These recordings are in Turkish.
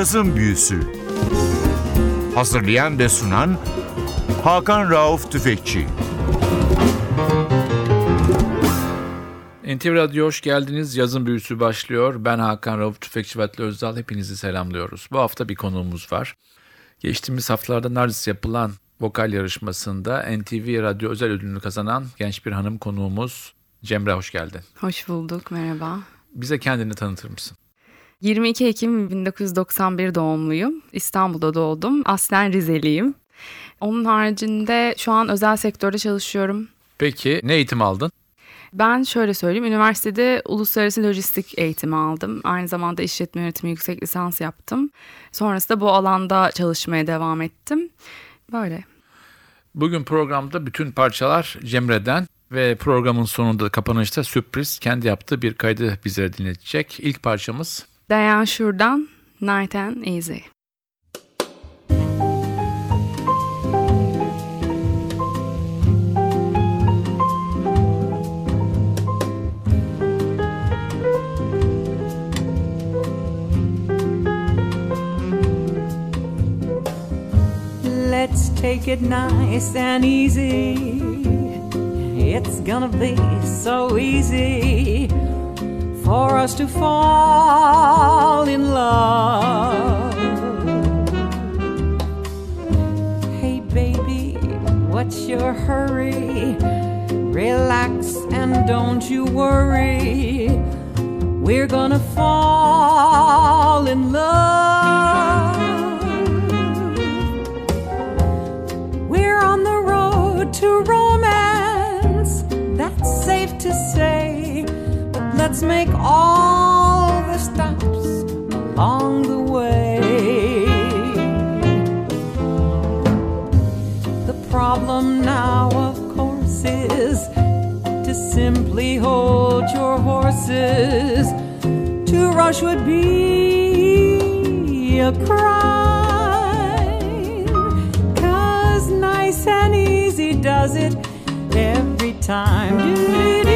Cazın Büyüsü Hazırlayan ve sunan Hakan Rauf Tüfekçi NTV Radyo hoş geldiniz. Yazın büyüsü başlıyor. Ben Hakan Rauf Tüfekçi ve Atli Özdal. Hepinizi selamlıyoruz. Bu hafta bir konuğumuz var. Geçtiğimiz haftalarda Nardis yapılan vokal yarışmasında NTV Radyo özel ödülünü kazanan genç bir hanım konuğumuz Cemre hoş geldin. Hoş bulduk, merhaba. Bize kendini tanıtır mısın? 22 Ekim 1991 doğumluyum. İstanbul'da doğdum. Aslen Rizeliyim. Onun haricinde şu an özel sektörde çalışıyorum. Peki ne eğitim aldın? Ben şöyle söyleyeyim, üniversitede uluslararası lojistik eğitimi aldım. Aynı zamanda işletme yönetimi yüksek lisans yaptım. Sonrasında bu alanda çalışmaya devam ettim. Böyle. Bugün programda bütün parçalar Cemre'den ve programın sonunda kapanışta sürpriz kendi yaptığı bir kaydı bize dinletecek. İlk parçamız Dayan Şur'dan Night and Easy. Let's take it nice and easy. It's gonna be so easy for us to fall in love. Hey, baby, what's your hurry? Relax and don't you worry. We're gonna fall in love. We're on the road to romance, that's safe to say. Let's make all the stops along the way. The problem now, of course, is to simply hold your horses. To rush would be a crime. Cause nice and easy does it every time.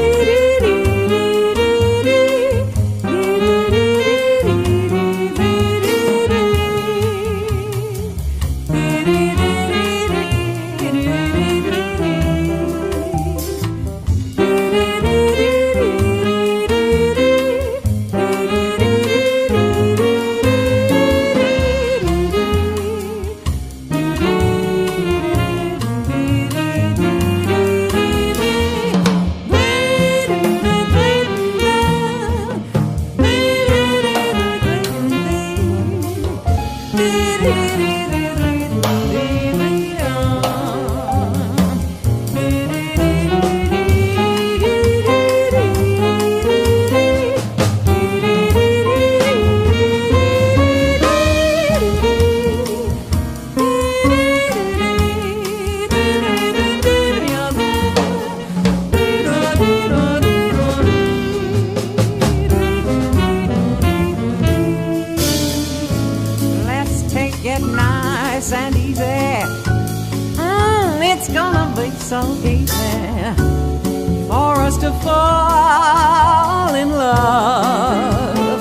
Fall in love.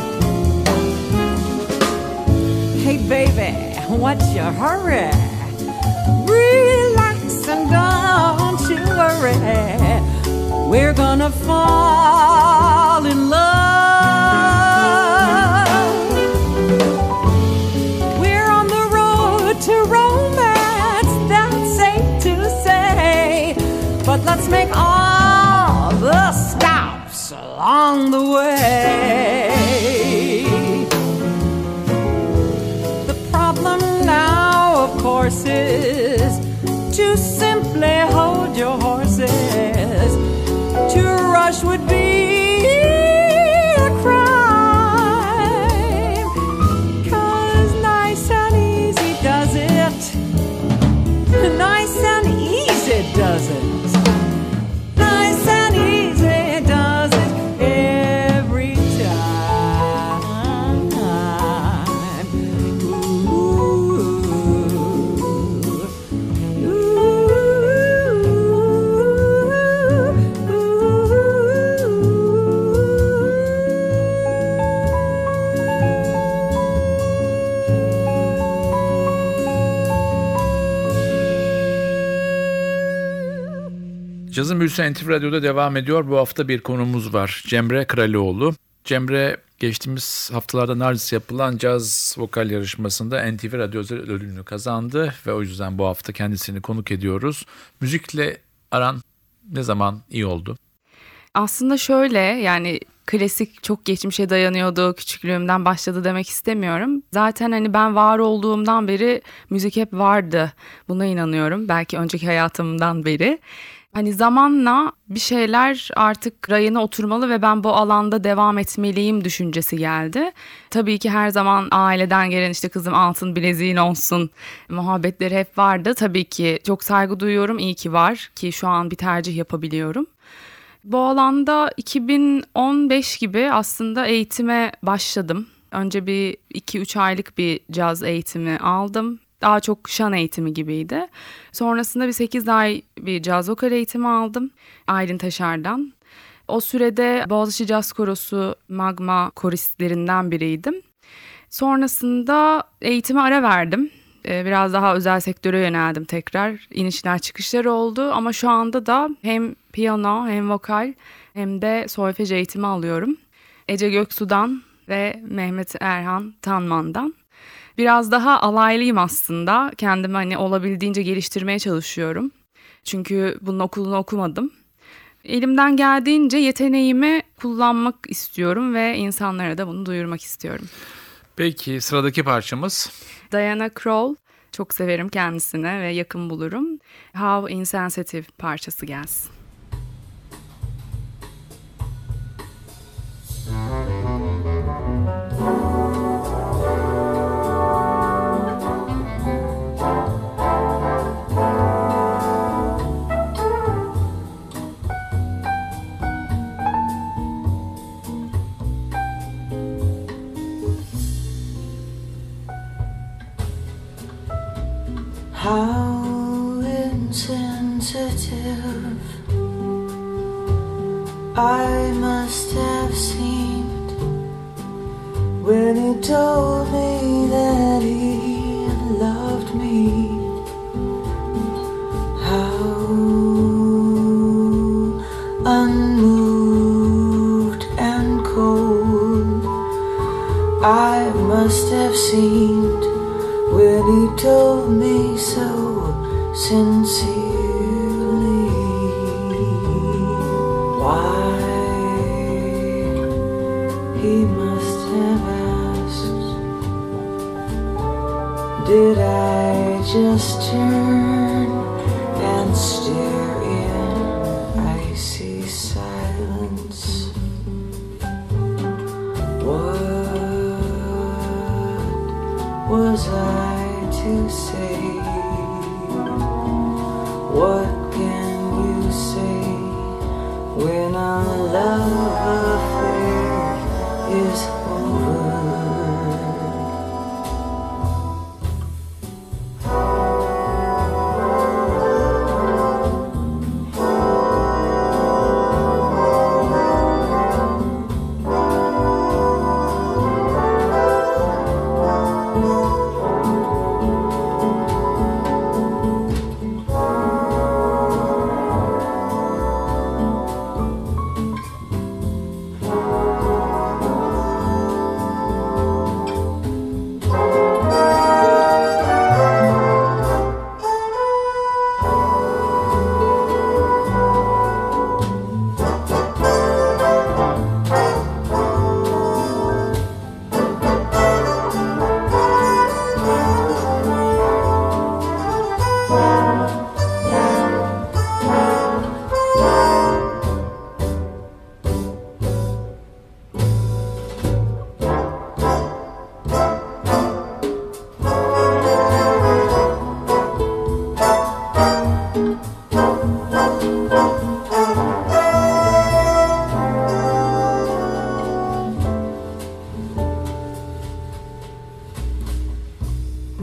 Hey, baby, what's your hurry? Relax and don't you worry. We're gonna fall in love. We're on the road to romance, that's safe to say. But let's make all along the way. The problem now, of course, is to simply hold your horses. To rush would be Cazın Büyüsü NTV Radyo'da devam ediyor. Bu hafta bir konumuz var. Cemre Kralioğlu. Cemre geçtiğimiz haftalarda Nardis yapılan caz vokal yarışmasında NTV Radyo özel ödülünü kazandı ve o yüzden bu hafta kendisini konuk ediyoruz. Müzikle aran ne zaman iyi oldu? Aslında şöyle yani klasik çok geçmişe dayanıyordu, küçüklüğümden başladı demek istemiyorum. Zaten hani ben var olduğumdan beri müzik hep vardı. Buna inanıyorum. Belki önceki hayatımdan beri. Hani zamanla bir şeyler artık rayına oturmalı ve ben bu alanda devam etmeliyim düşüncesi geldi. Tabii ki her zaman aileden gelen işte kızım altın bileziğin olsun muhabbetleri hep vardı. Tabii ki çok saygı duyuyorum iyi ki var ki şu an bir tercih yapabiliyorum. Bu alanda 2015 gibi aslında eğitime başladım. Önce bir 2-3 aylık bir caz eğitimi aldım. Daha çok şan eğitimi gibiydi. Sonrasında bir 8 ay bir caz vokal eğitimi aldım. Aylin Taşar'dan. O sürede Boğaziçi Caz Korosu Magma koristlerinden biriydim. Sonrasında eğitime ara verdim. Ee, biraz daha özel sektöre yöneldim tekrar. İnişler çıkışlar oldu ama şu anda da hem piyano hem vokal hem de solfej eğitimi alıyorum. Ece Göksu'dan ve Mehmet Erhan Tanman'dan. Biraz daha alaylıyım aslında. Kendimi hani olabildiğince geliştirmeye çalışıyorum. Çünkü bunun okulunu okumadım. Elimden geldiğince yeteneğimi kullanmak istiyorum ve insanlara da bunu duyurmak istiyorum. Peki sıradaki parçamız? Diana Kroll. Çok severim kendisine ve yakın bulurum. How Insensitive parçası gelsin. How insensitive I must have seemed when he told me that he loved me. How unmoved and cold I must have seemed when he told me so sincerely. Why he must have asked. Did I just turn and stare in icy silence? What was I to say? What can you say when a love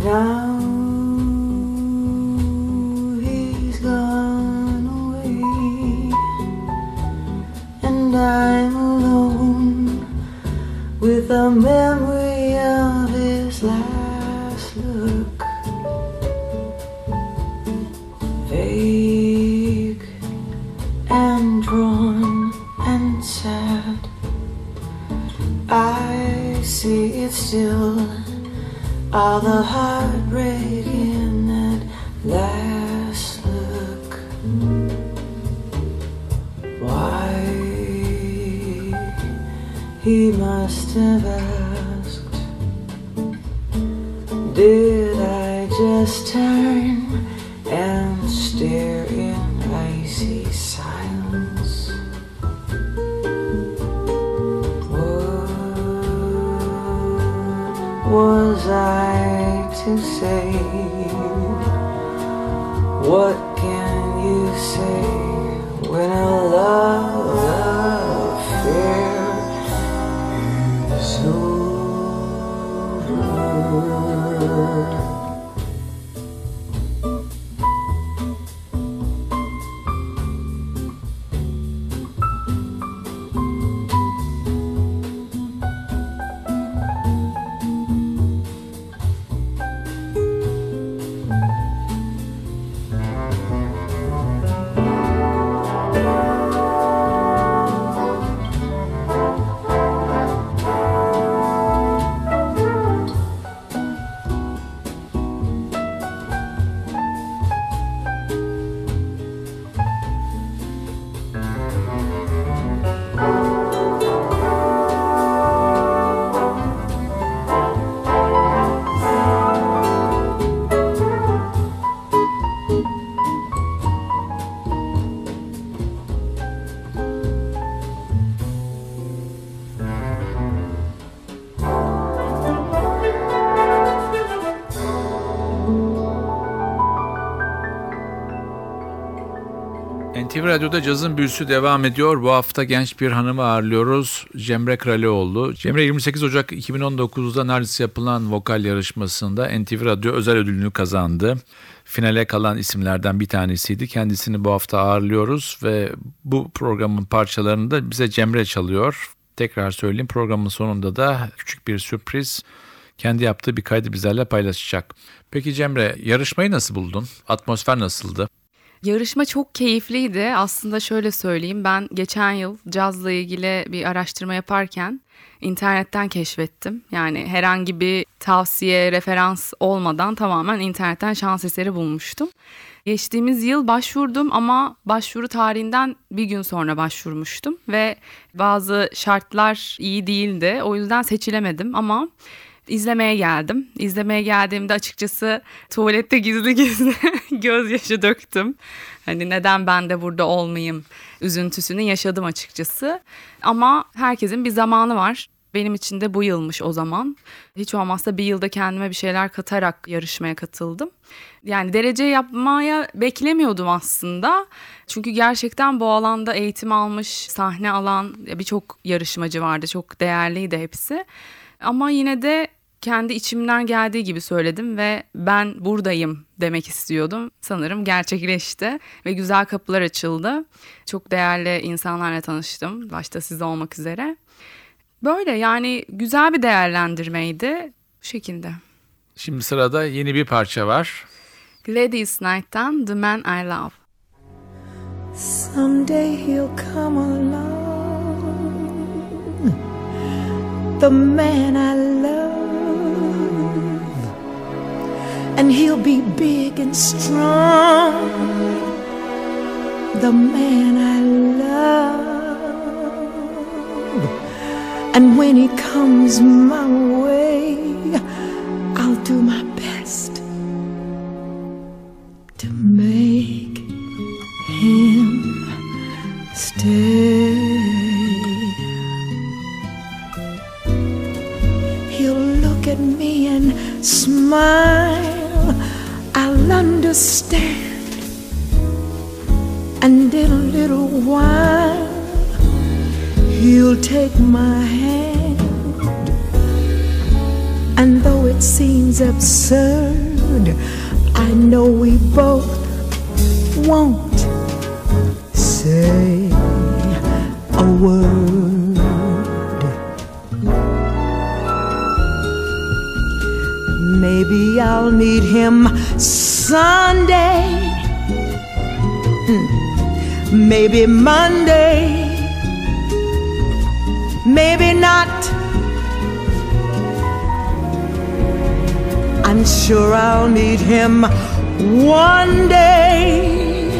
Now Did I just turn and stare in icy silence? What was I to say? What NTV Radyo'da cazın büyüsü devam ediyor. Bu hafta genç bir hanımı ağırlıyoruz. Cemre Kralioğlu. Cemre 28 Ocak 2019'da Nardis yapılan vokal yarışmasında NTV Radyo özel ödülünü kazandı. Finale kalan isimlerden bir tanesiydi. Kendisini bu hafta ağırlıyoruz ve bu programın parçalarını da bize Cemre çalıyor. Tekrar söyleyeyim programın sonunda da küçük bir sürpriz kendi yaptığı bir kaydı bizlerle paylaşacak. Peki Cemre yarışmayı nasıl buldun? Atmosfer nasıldı? Yarışma çok keyifliydi. Aslında şöyle söyleyeyim ben geçen yıl cazla ilgili bir araştırma yaparken internetten keşfettim. Yani herhangi bir tavsiye, referans olmadan tamamen internetten şans eseri bulmuştum. Geçtiğimiz yıl başvurdum ama başvuru tarihinden bir gün sonra başvurmuştum ve bazı şartlar iyi değildi. O yüzden seçilemedim ama izlemeye geldim. İzlemeye geldiğimde açıkçası tuvalette gizli gizli gözyaşı döktüm. Hani neden ben de burada olmayayım üzüntüsünü yaşadım açıkçası. Ama herkesin bir zamanı var. Benim için de bu yılmış o zaman. Hiç olmazsa bir yılda kendime bir şeyler katarak yarışmaya katıldım. Yani derece yapmaya beklemiyordum aslında. Çünkü gerçekten bu alanda eğitim almış, sahne alan birçok yarışmacı vardı. Çok değerliydi hepsi. Ama yine de kendi içimden geldiği gibi söyledim ve ben buradayım demek istiyordum. Sanırım gerçekleşti ve güzel kapılar açıldı. Çok değerli insanlarla tanıştım. Başta siz olmak üzere. Böyle yani güzel bir değerlendirmeydi. Bu şekilde. Şimdi sırada yeni bir parça var. Gladys Knight'tan The Man I Love. Someday he'll come along, the man I love, and he'll be big and strong, the man I love. And when he comes my way, I'll do my best understand. And in a little while, he'll take my hand. And though it seems absurd, I know we both won't say a word. Maybe I'll meet him Sunday, Hmm. maybe Monday, maybe not. I'm sure I'll meet him one day,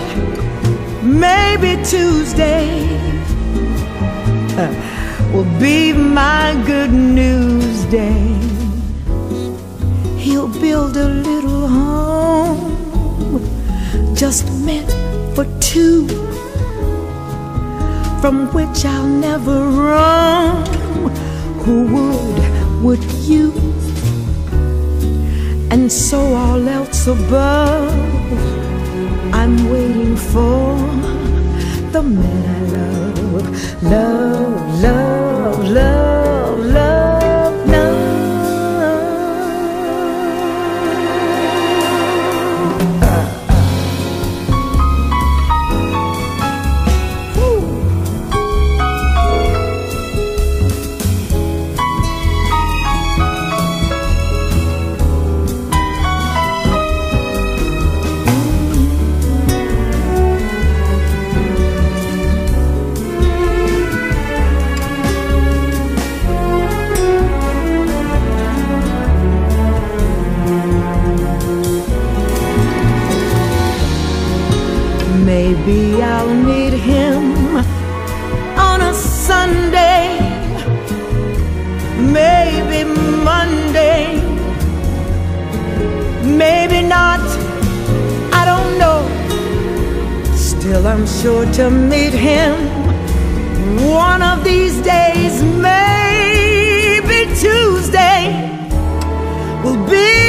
maybe Tuesday uh, will be my good news day. He'll build a little home just meant for two, from which I'll never roam. Who would, would you? And so all else above, I'm waiting for the man I love, love, love, love, Maybe I'll meet him on a Sunday, maybe Monday, maybe not. I don't know. Still, I'm sure to meet him one of these days, maybe Tuesday will be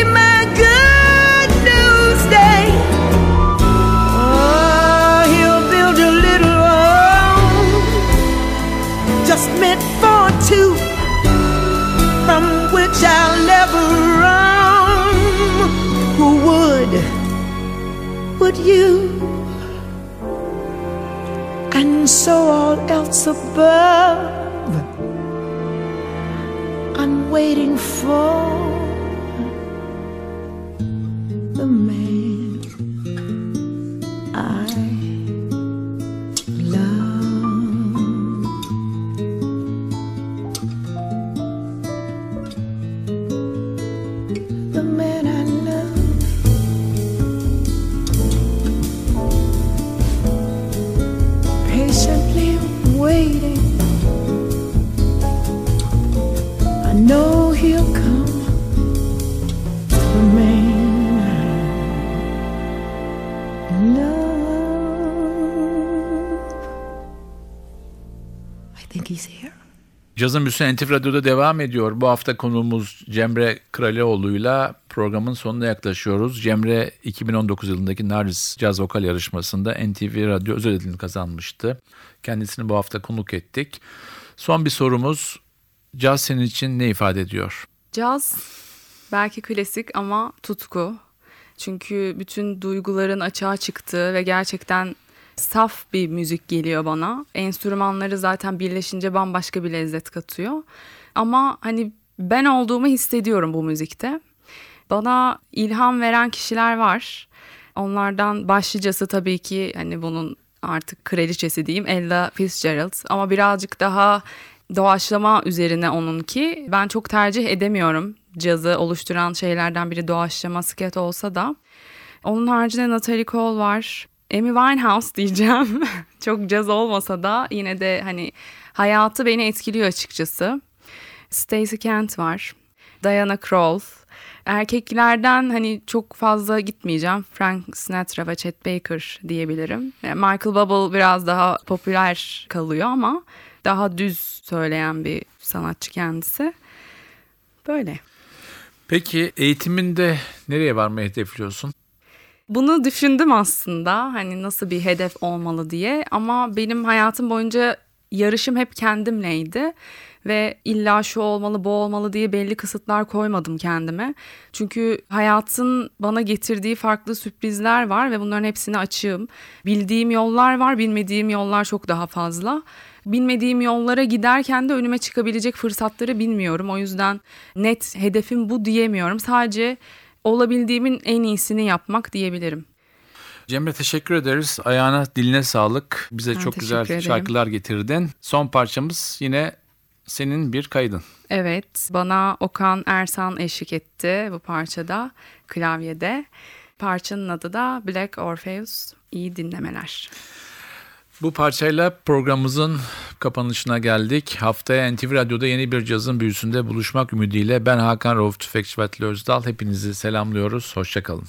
you? And so all else above, I'm waiting for the man think he's here. Cazın Büyüsü NTV Radyo'da devam ediyor. Bu hafta konuğumuz Cemre Kralioğlu'yla programın sonuna yaklaşıyoruz. Cemre 2019 yılındaki Nardis Caz Vokal Yarışması'nda NTV Radyo özel ödülünü kazanmıştı. Kendisini bu hafta konuk ettik. Son bir sorumuz, caz senin için ne ifade ediyor? Caz belki klasik ama tutku. Çünkü bütün duyguların açığa çıktığı ve gerçekten saf bir müzik geliyor bana. Enstrümanları zaten birleşince bambaşka bir lezzet katıyor. Ama hani ben olduğumu hissediyorum bu müzikte. Bana ilham veren kişiler var. Onlardan başlıcası tabii ki hani bunun artık kraliçesi diyeyim Ella Fitzgerald ama birazcık daha doğaçlama üzerine onunki. Ben çok tercih edemiyorum. Cazı oluşturan şeylerden biri doğaçlama sket olsa da. Onun haricinde Natalie Cole var. Amy Winehouse diyeceğim. çok caz olmasa da yine de hani hayatı beni etkiliyor açıkçası. Stacey Kent var. Diana Krall. Erkeklerden hani çok fazla gitmeyeceğim. Frank Sinatra ve Chet Baker diyebilirim. Michael Bublé biraz daha popüler kalıyor ama daha düz söyleyen bir sanatçı kendisi. Böyle. Peki eğitiminde nereye varmayı hedefliyorsun? Bunu düşündüm aslında hani nasıl bir hedef olmalı diye ama benim hayatım boyunca yarışım hep kendimleydi ve illa şu olmalı bu olmalı diye belli kısıtlar koymadım kendime. Çünkü hayatın bana getirdiği farklı sürprizler var ve bunların hepsine açığım. Bildiğim yollar var, bilmediğim yollar çok daha fazla. Bilmediğim yollara giderken de önüme çıkabilecek fırsatları bilmiyorum. O yüzden net hedefim bu diyemiyorum. Sadece olabildiğimin en iyisini yapmak diyebilirim. Cemre teşekkür ederiz. Ayağına diline sağlık. Bize Ben çok güzel ederim. şarkılar getirdin. Son parçamız yine senin bir kaydın. Evet, bana Okan Ersan eşlik etti bu parçada, klavyede. Parçanın adı da Black Orpheus. İyi dinlemeler. Bu parçayla programımızın kapanışına geldik. Haftaya NTV Radyo'da yeni bir cazın büyüsünde buluşmak ümidiyle ben Hakan Rauf Tüfekçi Vatili Özdal. Hepinizi selamlıyoruz. Hoşçakalın.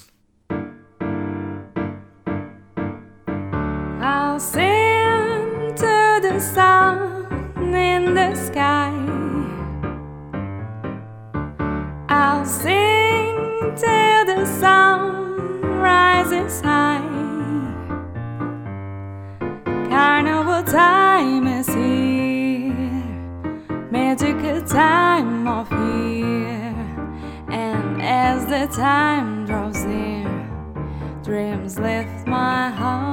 I'll sing till the sun rises high. Time is here, magical time of year, and as the time draws near. Dreams lift my heart.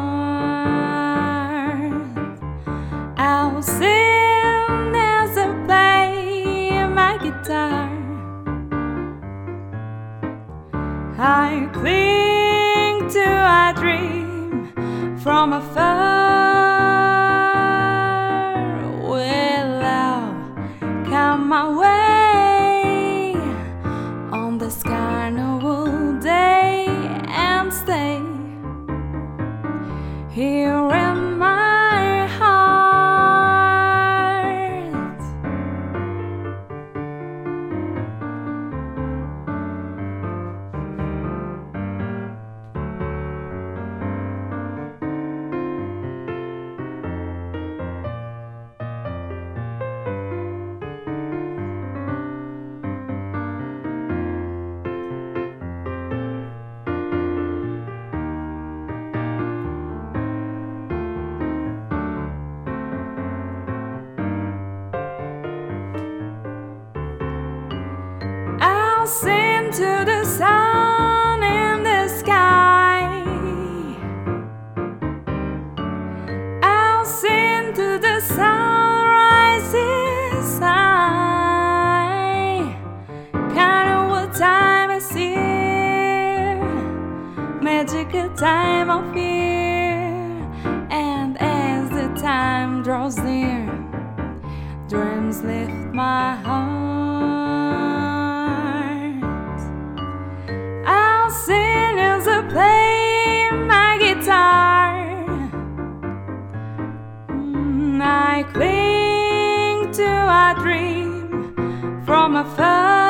I'll sing as I play my guitar. I cling to a dream from afar. My heart. I'll sing as I play my guitar. Mm, I cling to a dream from afar.